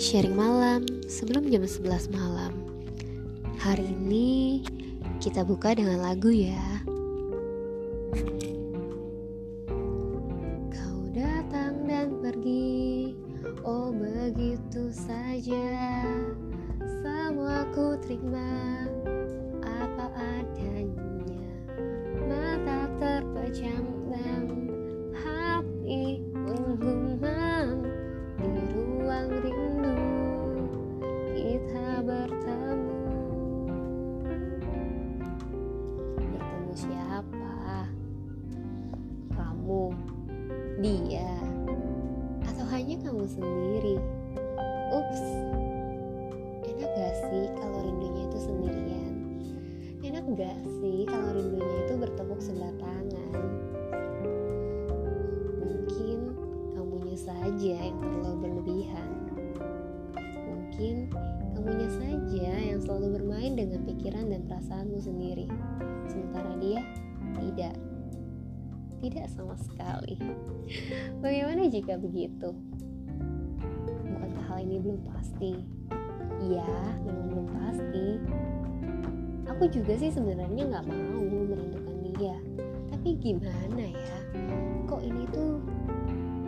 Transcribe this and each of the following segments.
sharing malam sebelum jam 11 malam. Hari ini kita buka dengan lagu ya. Kau datang dan pergi Oh begitu saja. Semua ku terima Apa adanya dia, atau hanya kamu sendiri? Ups, enak gak sih kalau rindunya itu sendirian? Enak gak sih kalau rindunya itu bertepuk sebelah tangan? Mungkin kamunya saja yang terlalu berlebihan. Mungkin kamunya saja yang selalu bermain dengan pikiran dan perasaanmu sendiri. Sementara dia tidak. Tidak sama sekali. Bagaimana jika begitu? Bukankah hal ini belum pasti? Iya, memang belum pasti. Aku juga sih sebenarnya nggak mau merindukan dia. Tapi gimana ya? Kok ini tuh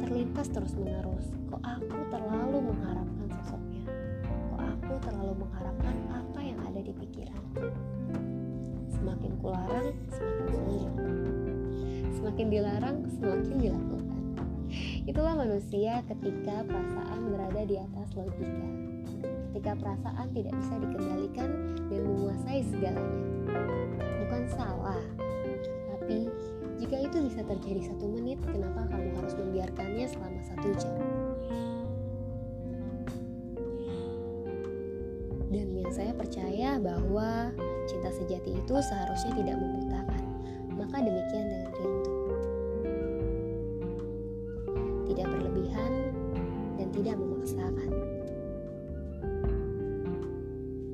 terlintas terus menerus? Kok aku Semakin dilarang, semakin dilakukan. Itulah manusia ketika perasaan berada di atas logika. Ketika perasaan tidak bisa dikendalikan dan menguasai segalanya. Bukan salah, tapi jika itu bisa terjadi satu menit, kenapa kamu harus membiarkannya selama satu jam? Dan yang saya percaya bahwa cinta sejati itu seharusnya tidak membutakan. Maka demikian dengan rindu. Tidak memaksakan.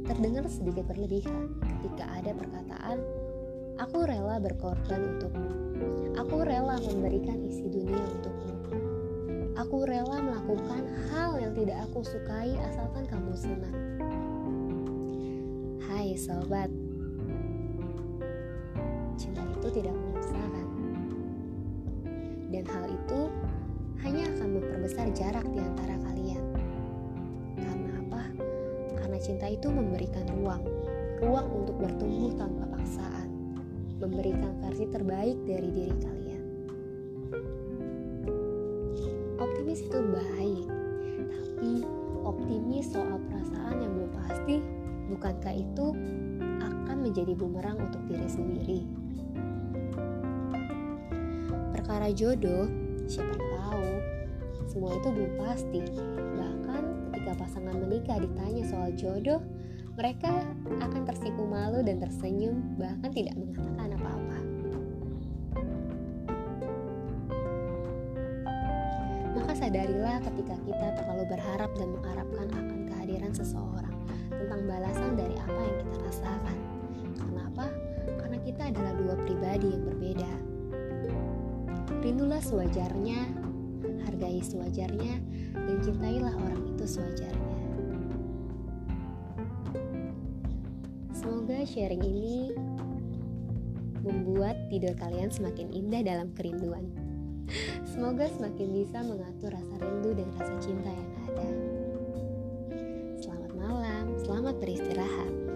Terdengar sedikit berlebihan ketika ada perkataan Aku rela berkorban untukmu. Aku rela memberikan isi dunia untukmu. Aku rela melakukan hal yang tidak aku sukai asalkan kamu senang. Hai sobat, cinta itu tidak memaksakan. Dan hal itu memperbesar jarak di antara kalian. Karena apa? Karena cinta itu memberikan ruang, ruang untuk bertumbuh tanpa paksaan memberikan versi terbaik dari diri kalian. Optimis itu baik, tapi optimis soal perasaan yang belum pasti, bukankah itu akan menjadi bumerang untuk diri sendiri? Perkara jodoh, siapa tahu, semua itu belum pasti. Bahkan ketika pasangan menikah ditanya soal jodoh, mereka akan tersipu malu dan tersenyum, bahkan tidak mengatakan apa-apa. Maka sadarilah ketika kita terlalu berharap dan mengharapkan akan kehadiran seseorang tentang balasan dari apa yang kita rasakan. Karena apa? Karena kita adalah dua pribadi yang berbeda. Rindulah sewajarnya, hargai sewajarnya, dan cintailah orang itu sewajarnya. Semoga sharing ini membuat tidur kalian semakin indah dalam kerinduan. Semoga semakin bisa mengatur rasa rindu dan rasa cinta yang ada. Selamat malam, selamat beristirahat.